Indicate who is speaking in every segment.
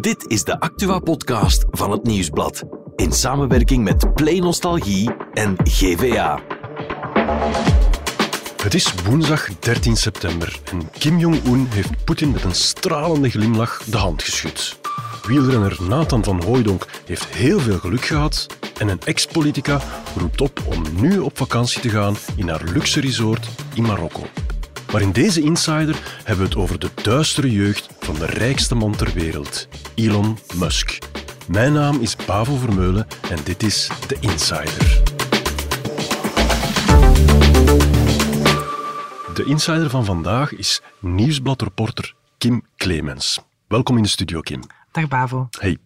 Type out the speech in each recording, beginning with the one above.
Speaker 1: Dit is de Actua-podcast van het Nieuwsblad. In samenwerking met Play Nostalgie en GVA.
Speaker 2: Het is woensdag 13 september en Kim Jong-un heeft Poetin met een stralende glimlach de hand geschud. Wielrenner Nathan van Hooijdonk heeft heel veel geluk gehad en een ex-politica roept op om nu op vakantie te gaan in haar luxe resort in Marokko. Maar in deze Insider hebben we het over de duistere jeugd van de rijkste man ter wereld, Elon Musk. Mijn naam is Bavo Vermeulen en dit is de Insider. De Insider van vandaag is nieuwsbladreporter Kim Clemens. Welkom in de studio, Kim.
Speaker 3: Dag Bavo.
Speaker 2: Hey.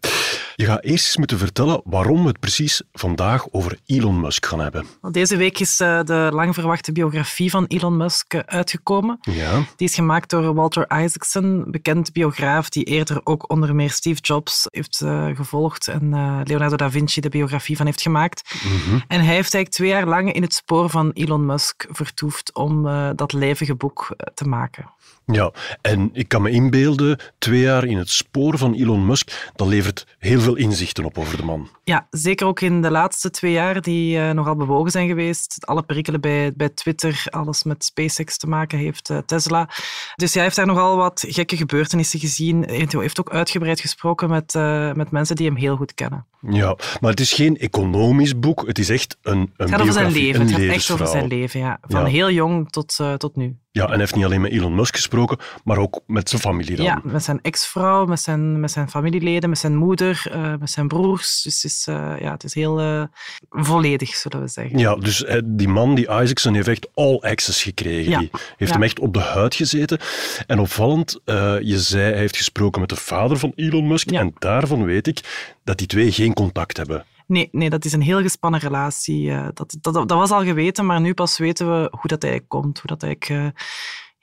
Speaker 2: Je gaat eerst eens moeten vertellen waarom we het precies vandaag over Elon Musk gaan hebben.
Speaker 3: Deze week is uh, de lang verwachte biografie van Elon Musk uitgekomen.
Speaker 2: Ja.
Speaker 3: Die is gemaakt door Walter Isaacson, bekend biograaf die eerder ook onder meer Steve Jobs heeft uh, gevolgd en Leonardo da Vinci de biografie van heeft gemaakt.
Speaker 2: Mhm.
Speaker 3: En hij heeft eigenlijk twee jaar lang in het spoor van Elon Musk vertoefd om dat levige boek te maken.
Speaker 2: Ja, en ik kan me inbeelden, twee jaar in het spoor van Elon Musk, dat levert heel veel inzichten op over de man.
Speaker 3: Ja, zeker ook in de laatste twee jaar, die uh, nogal bewogen zijn geweest. Alle perikelen bij, bij Twitter, alles met SpaceX te maken heeft, uh, Tesla. Dus hij heeft daar nogal wat gekke gebeurtenissen gezien. Hij heeft ook uitgebreid gesproken met, uh, met mensen die hem heel goed kennen.
Speaker 2: Ja, maar het is geen economisch boek, het is echt een, een
Speaker 3: Het gaat over zijn leven, het gaat echt over zijn leven, ja. Van
Speaker 2: Ja.
Speaker 3: heel jong tot, tot nu.
Speaker 2: Ja, en hij heeft niet alleen met Elon Musk gesproken, maar ook met zijn familie dan.
Speaker 3: Ja, met zijn ex-vrouw, met zijn, met zijn familieleden, met zijn moeder, uh, met zijn broers. Dus het is, uh, ja, het is heel uh, volledig, zullen we zeggen.
Speaker 2: Ja, dus die man, die Isaacson, heeft echt all access gekregen.
Speaker 3: Ja.
Speaker 2: Die heeft
Speaker 3: Ja.
Speaker 2: hem echt op de huid gezeten. En opvallend, je zei, hij heeft gesproken met de vader van Elon Musk.
Speaker 3: Ja.
Speaker 2: En daarvan weet ik dat die twee geen contact hebben.
Speaker 3: Nee, nee, dat is een heel gespannen relatie. Uh, dat, dat, dat was al geweten, maar nu pas weten we hoe dat eigenlijk komt. Hoe dat eigenlijk uh,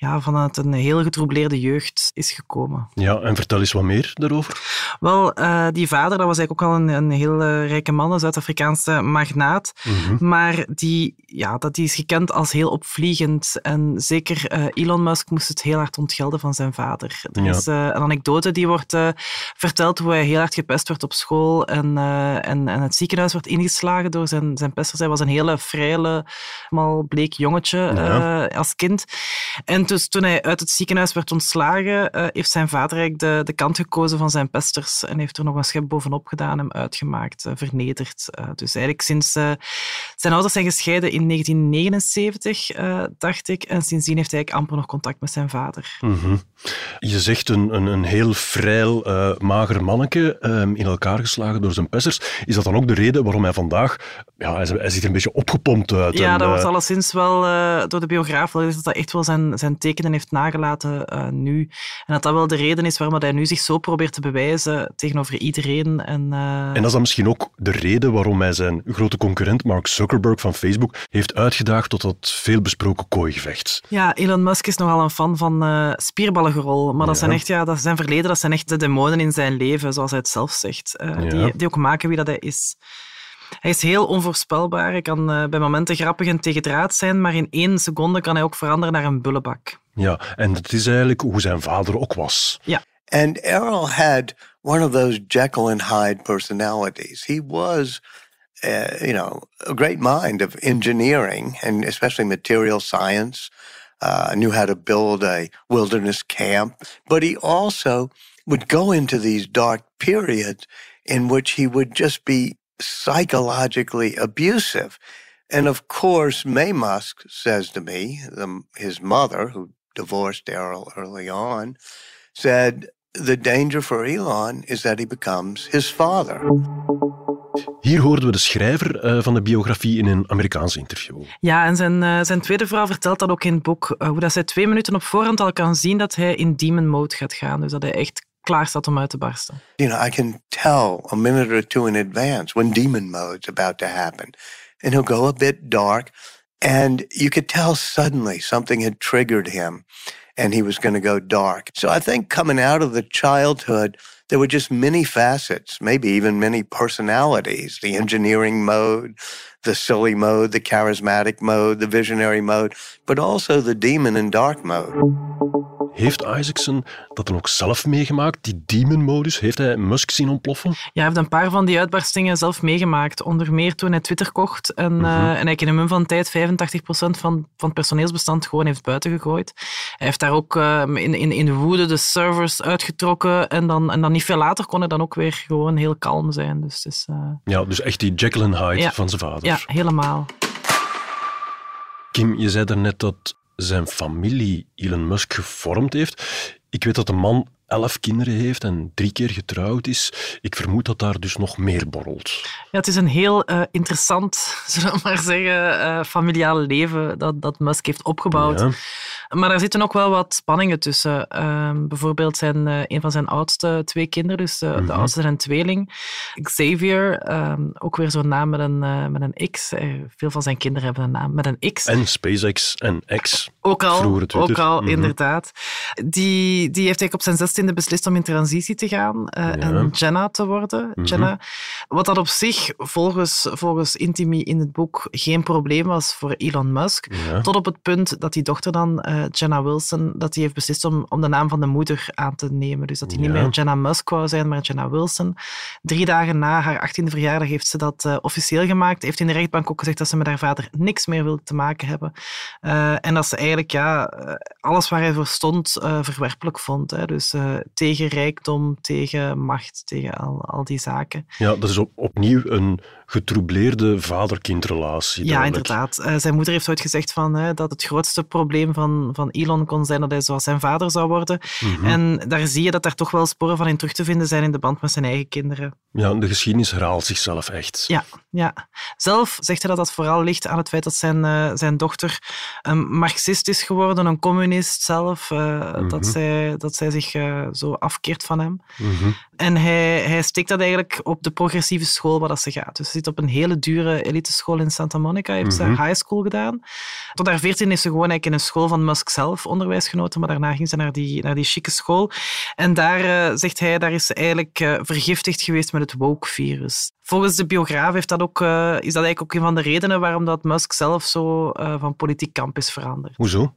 Speaker 3: ja, vanuit een heel getroubleerde jeugd is gekomen.
Speaker 2: Ja, en vertel eens wat meer daarover.
Speaker 3: Wel, uh, die vader, dat was eigenlijk ook al een, een heel rijke man, een Zuid-Afrikaanse magnaat.
Speaker 2: Mm -hmm.
Speaker 3: Maar die, ja, dat die is gekend als heel opvliegend. En zeker Elon Musk moest het heel hard ontgelden van zijn vader. Er
Speaker 2: Ja.
Speaker 3: is een anekdote die wordt verteld hoe hij heel hard gepest werd op school en, en, en het ziekenhuis werd ingeslagen door zijn, zijn pesters. Hij was een hele frele, mal bleek jongetje
Speaker 2: Ja.
Speaker 3: als kind. En dus toen hij uit het ziekenhuis werd ontslagen, uh, heeft zijn vader eigenlijk de, de kant gekozen van zijn pesters en heeft er nog een schep bovenop gedaan, hem uitgemaakt, uh, vernederd. Uh, dus eigenlijk sinds zijn ouders zijn gescheiden in 1979, dacht ik, en sindsdien heeft hij eigenlijk amper nog contact met zijn vader.
Speaker 2: Mm -hmm. Je zegt een, een, een heel vrij, mager manneke um, in elkaar geslagen door zijn pesters. Is dat dan ook de reden waarom hij vandaag, ja, hij, hij ziet er een beetje opgepompt uit?
Speaker 3: Ja,
Speaker 2: en,
Speaker 3: dat wordt alleszins wel door de biograaf, dat dat echt wel zijn, zijn tekenen heeft nagelaten uh, nu. En dat dat wel de reden is waarom hij nu zich zo probeert te bewijzen tegenover iedereen. En, uh...
Speaker 2: en dat is dan misschien ook de reden waarom hij zijn grote concurrent Mark Zuckerberg van Facebook heeft uitgedaagd tot dat veelbesproken kooigevecht.
Speaker 3: Ja, Elon Musk is nogal een fan van uh, spierballengorol. Maar dat
Speaker 2: Ja.
Speaker 3: zijn echt, ja, dat zijn verleden, dat zijn echt de demonen in zijn leven, zoals hij het zelf zegt.
Speaker 2: Ja.
Speaker 3: die, die ook maken wie dat hij is. Hij is heel onvoorspelbaar. Hij kan uh, bij momenten grappig en tegendraad zijn, maar in één seconde kan hij ook veranderen naar een bullebak.
Speaker 2: Ja, en dat is eigenlijk hoe zijn vader ook was.
Speaker 3: Ja.
Speaker 4: And Errol had one of those Jekyll and Hyde personalities. He was, uh, you know, a great mind of engineering and especially material science. Uh, knew how to build a wilderness camp, but he also would go into these dark periods in which he would just be psychologically abusive. And of course, May Musk says to me, the, his mother, who divorced Errol early on, said the danger for Elon is that he becomes his father.
Speaker 2: Hier hoorden we de schrijver uh, van de biografie in een Amerikaans interview.
Speaker 3: Ja, en zijn, uh, zijn tweede vrouw vertelt dat ook in het boek, uh, hoe dat zij twee minuten op voorhand al kan zien dat hij in demon mode gaat gaan. Dus dat hij echt klaar staat om uit te barsten.
Speaker 4: You know, I can tell a minute or two in advance when demon mode's about to happen. And he'll go a bit dark. And you could tell suddenly something had triggered him and he was going to go dark. So I think coming out of the childhood, there were just many facets, maybe even many personalities the engineering mode, the silly mode, the charismatic mode, the visionary mode, but also the demon and dark mode.
Speaker 2: Heeft Isaacson dat dan ook zelf meegemaakt, die demon-modus? Heeft hij Musk zien ontploffen?
Speaker 3: Ja, hij heeft een paar van die uitbarstingen zelf meegemaakt. Onder meer toen hij Twitter kocht en,
Speaker 2: Mhm.
Speaker 3: eh, en hij in een mum van tijd 85% van, van het personeelsbestand gewoon heeft buiten gegooid. Hij heeft daar ook eh, in, in, in de woede de servers uitgetrokken en dan, en dan niet veel later kon hij dan ook weer gewoon heel kalm zijn. Dus eh,
Speaker 2: Ja, dus echt die Jekyll en Hyde
Speaker 3: Ja.
Speaker 2: van zijn vader.
Speaker 3: ja, helemaal.
Speaker 2: Kim, je zei daarnet dat zijn familie Elon Musk gevormd heeft. Ik weet dat de man elf kinderen heeft en drie keer getrouwd is. Ik vermoed dat daar dus nog meer borrelt.
Speaker 3: Ja, het is een heel eh, interessant, zullen we maar zeggen, eh familiaal leven dat, dat Musk heeft opgebouwd.
Speaker 2: Ja.
Speaker 3: Maar daar zitten ook wel wat spanningen tussen. Ehm, bijvoorbeeld zijn, eh, een van zijn oudste twee kinderen, dus eh, de
Speaker 2: Mhm.
Speaker 3: oudste zijn tweeling, Xavier, ehm, ook weer zo'n naam met een, eh, met een X. Veel van zijn kinderen hebben een naam met een X.
Speaker 2: En SpaceX en X.
Speaker 3: Ook al, ook al
Speaker 2: Mhm.
Speaker 3: inderdaad. Die, die heeft eigenlijk op zijn zestiende beslist om in transitie te gaan en Jenna te worden.
Speaker 2: Mhm.
Speaker 3: Jenna. Wat dat op zich, volgens, volgens Intimi in het boek, geen probleem was voor Elon Musk.
Speaker 2: Ja.
Speaker 3: Tot op het punt dat die dochter dan, eh, Jenna Wilson, dat die heeft beslist om, om de naam van de moeder aan te nemen. Dus dat die niet meer Jenna Musk wou zijn, maar Jenna Wilson. Drie dagen na haar 18e verjaardag heeft ze dat eh, officieel gemaakt. Heeft in de rechtbank ook gezegd dat ze met haar vader niks meer wil te maken hebben. Eh, en dat ze eigenlijk ja, alles waar hij voor stond verwerpelijk vond. Hè. Dus tegen rijkdom, tegen macht, tegen al, al die zaken.
Speaker 2: ja, dat is op, opnieuw een getroubleerde vader-kindrelatie.
Speaker 3: Ja, inderdaad. Zijn moeder heeft ooit gezegd van, hè, dat het grootste probleem van, van Elon kon zijn dat hij zoals zijn vader zou worden.
Speaker 2: Mhm.
Speaker 3: En daar zie je dat daar toch wel sporen van in terug te vinden zijn in de band met zijn eigen kinderen.
Speaker 2: Ja, de geschiedenis herhaalt zichzelf echt.
Speaker 3: Ja, ja. Zelf zegt hij dat dat vooral ligt aan het feit dat zijn, eh, zijn dochter een marxist is geworden, een communist zelf, eh, dat, zij, dat zij zich eh, zo afkeert van hem.
Speaker 2: Mhm.
Speaker 3: En hij, hij steekt dat eigenlijk op de progressieve school waar dat ze gaat. Dus ze zit op een hele dure eliteschool in Santa Monica, heeft
Speaker 2: Mhm.
Speaker 3: ze high school gedaan. Tot haar veertien heeft ze gewoon eigenlijk in een school van Musk zelf onderwijs genoten, maar daarna ging ze naar die, naar die chique school. En daar, zegt hij, daar is ze eigenlijk vergiftigd geweest met het woke-virus. Volgens de biograaf heeft dat ook, eh, is dat eigenlijk ook een van de redenen waarom dat Musk zelf zo eh, van politiek kamp is veranderd.
Speaker 2: Hoezo?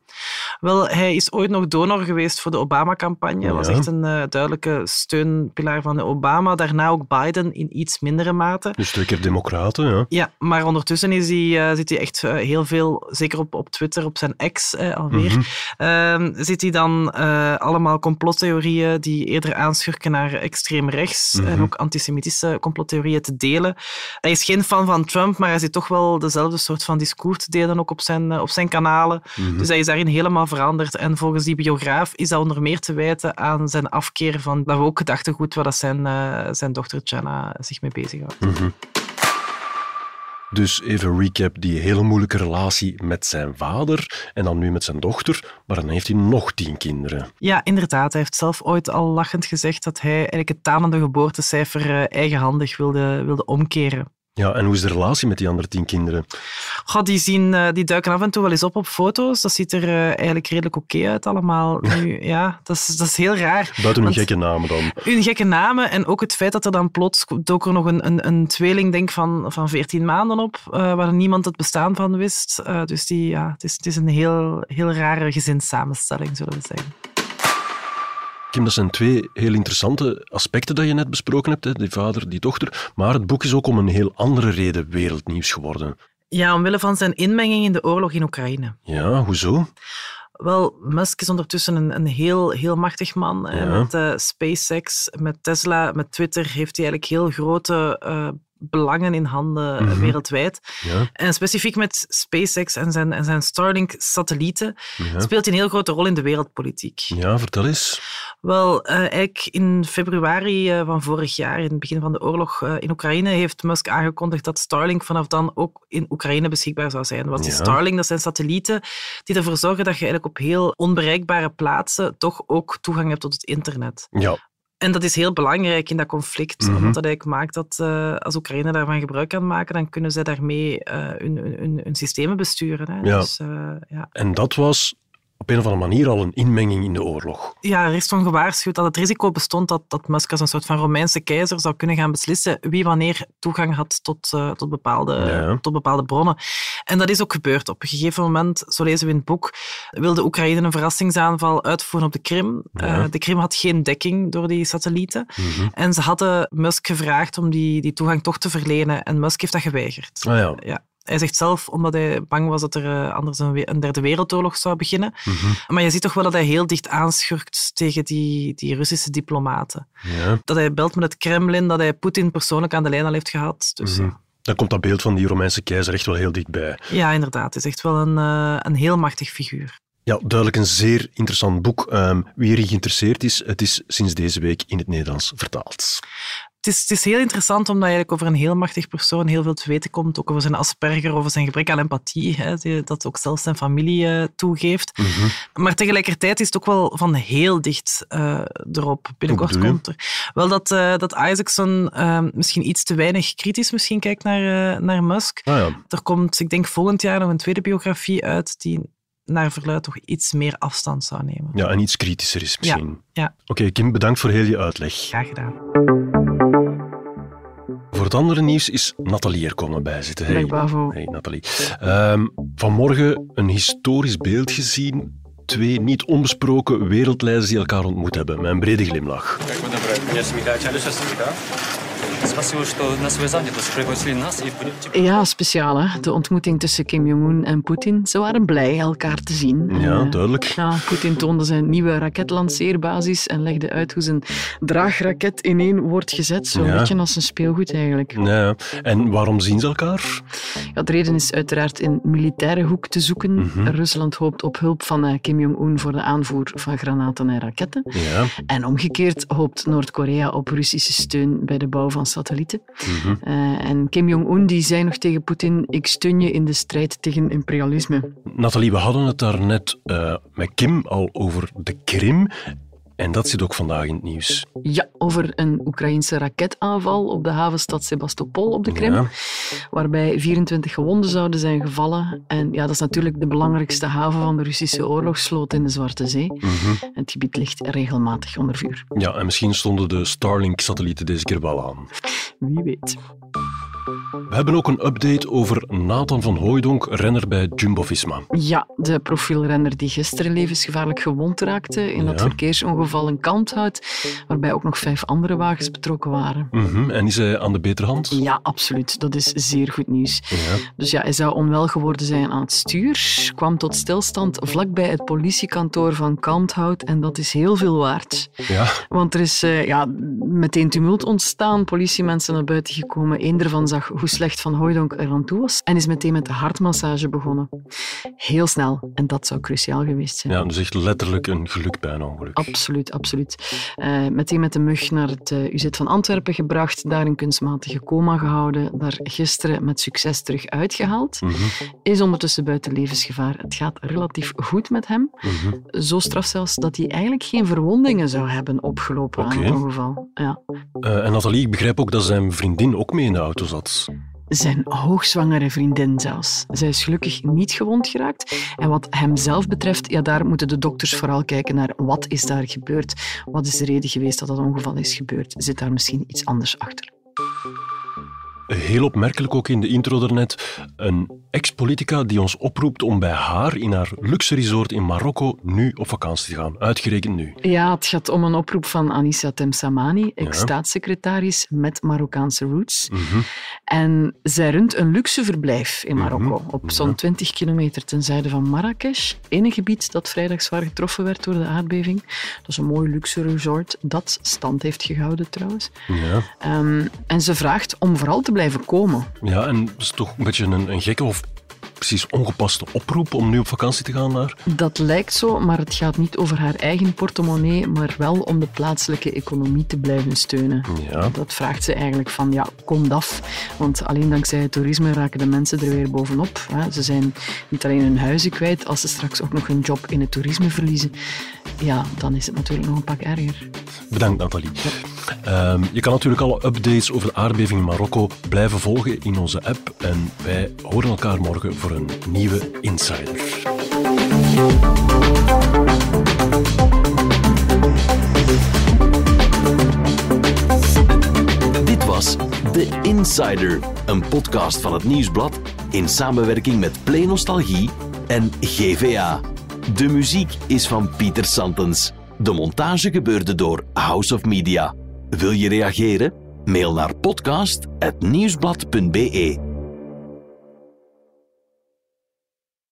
Speaker 3: Wel, hij is ooit nog donor geweest voor de Obama-campagne. Hij was echt een eh, duidelijke steunpilaar van de Obama. Daarna ook Biden in iets mindere mate.
Speaker 2: Dus twee keer democraten, ja.
Speaker 3: Ja, maar ondertussen is hij, zit hij echt heel veel, zeker op, op Twitter, op zijn ex alweer,
Speaker 2: Mhm.
Speaker 3: ehm, zit hij dan allemaal complottheorieën die eerder aanschurken naar extreem rechts
Speaker 2: Mhm.
Speaker 3: en ook antisemitische complottheorieën te delen. Hij is geen fan van Trump, maar hij zit toch wel dezelfde soort van discours te delen ook op zijn, eh, op zijn kanalen.
Speaker 2: Mhm.
Speaker 3: Dus hij is daarin helemaal veranderd. En volgens die biograaf is dat onder meer te wijten aan zijn afkeer van dat ook gedachtegoed waar dat zijn, eh, zijn dochter Jenna zich mee bezighoudt.
Speaker 2: Mhm. Dus even recap, die hele moeilijke relatie met zijn vader en dan nu met zijn dochter, maar dan heeft hij nog tien kinderen.
Speaker 3: Ja, inderdaad. Hij heeft zelf ooit al lachend gezegd dat hij eigenlijk het tanende geboortecijfer eh, eigenhandig wilde, wilde omkeren.
Speaker 2: Ja, en hoe is de relatie met die andere tien kinderen?
Speaker 3: Goh, die, zien, eh, die duiken af en toe wel eens op op foto's. Dat ziet er eh, eigenlijk redelijk oké uit allemaal. Nu, ja, dat is, dat is heel raar.
Speaker 2: Buiten hun gekke namen dan.
Speaker 3: Hun gekke namen en ook het feit dat er dan plots dook er nog een, een, een tweeling denk van, van 14 maanden op, eh, waar niemand het bestaan van wist. Dus die, ja, het, is, het is een heel, heel rare gezinssamenstelling, zullen we zeggen.
Speaker 2: Kim, dat zijn twee heel interessante aspecten dat je net besproken hebt, hè? die vader, die dochter. Maar het boek is ook om een heel andere reden wereldnieuws geworden.
Speaker 3: Ja, omwille van zijn inmenging in de oorlog in Oekraïne.
Speaker 2: Ja, hoezo?
Speaker 3: Wel, Musk is ondertussen een, een heel, heel machtig man.
Speaker 2: Ja.
Speaker 3: Met eh, SpaceX, met Tesla, met Twitter heeft hij eigenlijk heel grote eh, belangen in handen eh,
Speaker 2: Mhm.
Speaker 3: wereldwijd.
Speaker 2: Ja,
Speaker 3: En specifiek met SpaceX en zijn, en zijn Starlink-satellieten
Speaker 2: ja.
Speaker 3: speelt hij een heel grote rol in de wereldpolitiek.
Speaker 2: ja vertel eens.
Speaker 3: Wel, eh, eigenlijk in februari eh, van vorig jaar, in het begin van de oorlog in Oekraïne, heeft Musk aangekondigd dat Starlink vanaf dan ook in Oekraïne beschikbaar zou zijn. Wat is
Speaker 2: Ja.
Speaker 3: Starlink? Dat zijn satellieten die ervoor zorgen dat je eigenlijk op heel onbereikbare plaatsen toch ook toegang hebt tot het internet.
Speaker 2: Ja,
Speaker 3: En dat is heel belangrijk in dat conflict,
Speaker 2: Mhm.
Speaker 3: omdat dat eigenlijk maakt dat eh, als Oekraïne daarvan gebruik kan maken, dan kunnen zij daarmee eh, hun, hun, hun, hun systemen besturen. Hè.
Speaker 2: Ja.
Speaker 3: Dus, eh, ja.
Speaker 2: en dat was op een of andere manier al een inmenging in de oorlog.
Speaker 3: Ja, er is toen gewaarschuwd dat het risico bestond dat, dat Musk als een soort van Romeinse keizer zou kunnen gaan beslissen wie wanneer toegang had tot, uh, tot, bepaalde,
Speaker 2: Ja.
Speaker 3: tot bepaalde bronnen. En dat is ook gebeurd. Op een gegeven moment, zo lezen we in het boek, wilde Oekraïne een verrassingsaanval uitvoeren op de Krim.
Speaker 2: Ja.
Speaker 3: Eh, de Krim had geen dekking door die satellieten.
Speaker 2: Mhm.
Speaker 3: En ze hadden Musk gevraagd om die, die toegang toch te verlenen. En Musk heeft dat geweigerd.
Speaker 2: Ah ja.
Speaker 3: Ja. Hij zegt zelf, omdat hij bang was dat er eh, anders een, derde wereldoorlog zou beginnen.
Speaker 2: Mhm.
Speaker 3: Maar je ziet toch wel dat hij heel dicht aanschurkt tegen die, die Russische diplomaten.
Speaker 2: Ja.
Speaker 3: Dat hij belt met het Kremlin, dat hij Poetin persoonlijk aan de lijn al heeft gehad. Dus
Speaker 2: Mhm. Dan komt dat beeld van die Romeinse keizer echt wel heel dichtbij.
Speaker 3: ja, inderdaad. Hij is echt wel een, eh, een heel machtig figuur.
Speaker 2: Ja, duidelijk een zeer interessant boek. Ehm, wie erin geïnteresseerd is, het is sinds deze week in het Nederlands vertaald.
Speaker 3: Het is, het is heel interessant omdat je eigenlijk over een heel machtig persoon heel veel te weten komt. Ook over zijn Asperger, over zijn gebrek aan empathie. Hè, dat ook zelfs zijn familie eh, toegeeft.
Speaker 2: Mhm.
Speaker 3: Maar tegelijkertijd is het ook wel van heel dicht eh, erop. Binnenkort komt er. Wel dat, eh, dat Isaacson eh, misschien iets te weinig kritisch misschien kijkt naar, naar Musk.
Speaker 2: Ah ja.
Speaker 3: Er komt, ik denk, volgend jaar nog een tweede biografie uit die naar verluid toch iets meer afstand zou nemen.
Speaker 2: ja, en iets kritischer is misschien.
Speaker 3: ja.
Speaker 2: Oké, Kim, bedankt voor heel je uitleg.
Speaker 3: Graag gedaan.
Speaker 2: Voor het andere nieuws is Nathalie er komen bijzitten. Hey,
Speaker 5: Bravo.
Speaker 2: hey Nathalie. Ehm, vanmorgen een historisch beeld gezien. Twee niet onbesproken wereldleiders die elkaar ontmoet hebben. Met een brede glimlach.
Speaker 6: Kijk. Спасибо, что на свой занятость пригласили нас и будете...
Speaker 5: Ja, speciaal hè. De ontmoeting tussen Kim Jong-un en Poetin. Ze waren blij elkaar te zien.
Speaker 2: Ja,
Speaker 5: Eh,
Speaker 2: duidelijk.
Speaker 5: Ja, Poetin toonde zijn nieuwe raketlanceerbasis en legde uit hoe zijn draagraket ineen wordt gezet. Zo'n
Speaker 2: Ja.
Speaker 5: beetje als een speelgoed eigenlijk.
Speaker 2: Ja, en waarom zien ze elkaar?
Speaker 5: Ja, de reden is uiteraard in militaire hoek te zoeken.
Speaker 2: Mhm.
Speaker 5: Rusland hoopt op hulp van eh, Kim Jong-un voor de aanvoer van granaten en raketten.
Speaker 2: Ja.
Speaker 5: En omgekeerd hoopt Noord-Korea op Russische steun bij de bouw van satellieten.
Speaker 2: Mhm.
Speaker 5: Eh, en Kim Jong-un die zei nog tegen Poetin: Ik steun je in de strijd tegen imperialisme.
Speaker 2: Nathalie, we hadden het daarnet eh met Kim al over de Krim. En dat zit ook vandaag in het nieuws.
Speaker 5: Ja, over een Oekraïnse raketaanval op de havenstad Sebastopol op de Krim,
Speaker 2: Ja.
Speaker 5: waarbij 24 gewonden zouden zijn gevallen. En ja, dat is natuurlijk de belangrijkste haven van de Russische oorlogsvloot in de Zwarte Zee.
Speaker 2: Mhm.
Speaker 5: Het gebied ligt regelmatig onder vuur.
Speaker 2: ja, en misschien stonden de Starlink-satellieten deze keer wel aan.
Speaker 5: Wie weet.
Speaker 2: We hebben ook een update over Nathan van Hooijdonk, renner bij Jumbo-Visma.
Speaker 5: Ja, de profielrenner die gisteren levensgevaarlijk gewond raakte in dat
Speaker 2: Ja.
Speaker 5: verkeersongeval in Kalmthout, waarbij ook nog vijf andere wagens betrokken waren.
Speaker 2: Mhm. En is hij aan de betere hand?
Speaker 5: Ja, absoluut. Dat is zeer goed nieuws.
Speaker 2: Ja.
Speaker 5: Dus ja, hij zou onwel geworden zijn aan het stuur, kwam tot stilstand vlakbij het politiekantoor van Kalmthout en dat is heel veel waard.
Speaker 2: Ja.
Speaker 5: Want er is eh, ja, meteen tumult ontstaan, politiemensen naar buiten gekomen. Eén ervan zag hoe slecht Van Hooijdonk eraan toe was en is meteen met de hartmassage begonnen. Heel snel, en dat zou cruciaal geweest zijn.
Speaker 2: ja, dus echt letterlijk een geluk bij een ongeluk.
Speaker 5: Absoluut, absoluut. Eh, meteen met de mug naar het eh, UZ van Antwerpen gebracht, daar in kunstmatige coma gehouden, daar gisteren met succes terug uitgehaald.
Speaker 2: Mhm.
Speaker 5: Is ondertussen buiten levensgevaar. Het gaat relatief goed met hem.
Speaker 2: Mhm.
Speaker 5: Zo straf zelfs dat hij eigenlijk geen verwondingen zou hebben opgelopen aan het ongeval. Ja.
Speaker 2: Eh, en Nathalie, ik begrijp ook dat zijn vriendin ook mee in de auto zat.
Speaker 5: Zijn hoogzwangere vriendin zelfs. Zij is gelukkig niet gewond geraakt. En wat hem zelf betreft, ja, daar moeten de dokters vooral kijken naar wat is daar gebeurd. Wat is de reden geweest dat dat ongeval is gebeurd? Zit daar misschien iets anders achter?
Speaker 2: Heel opmerkelijk ook in de intro daarnet. Een ex-politica die ons oproept om bij haar in haar luxe resort in Marokko nu op vakantie te gaan. Uitgerekend nu.
Speaker 5: Ja, het gaat om een oproep van Anissa Temsamani, ex-staatssecretaris met Marokkaanse roots.
Speaker 2: Mhm.
Speaker 5: En zij runt een luxe verblijf in Marokko,
Speaker 2: Mhm.
Speaker 5: op zo'n 20 kilometer ten zuiden van Marrakesh, een gebied dat vrijdag zwaar getroffen werd door de aardbeving. Dat is een mooi luxe resort dat stand heeft gehouden trouwens.
Speaker 2: Ja.
Speaker 5: Ehm, en ze vraagt om vooral te blijven komen.
Speaker 2: ja, en dat is toch een beetje een, een gekke of precies ongepaste oproep om nu op vakantie te gaan naar.
Speaker 5: Dat lijkt zo, maar het gaat niet over haar eigen portemonnee, maar wel om de plaatselijke economie te blijven steunen.
Speaker 2: Ja.
Speaker 5: Dat vraagt ze eigenlijk van, ja, kom af. Want alleen dankzij het toerisme raken de mensen er weer bovenop. Ze zijn niet alleen hun huizen kwijt, als ze straks ook nog hun job in het toerisme verliezen, ja, dan is het natuurlijk nog een pak erger.
Speaker 2: Bedankt, Nathalie. Ehm, je kan natuurlijk alle updates over de aardbeving in Marokko blijven volgen in onze app. En wij horen elkaar morgen voor een nieuwe Insider.
Speaker 1: Dit was The Insider, een podcast van het Nieuwsblad in samenwerking met Play Nostalgie en GVA. De muziek is van Pieter Santens. De montage gebeurde door House of Media. Wil je reageren? Mail naar podcast.nieuwsblad.be.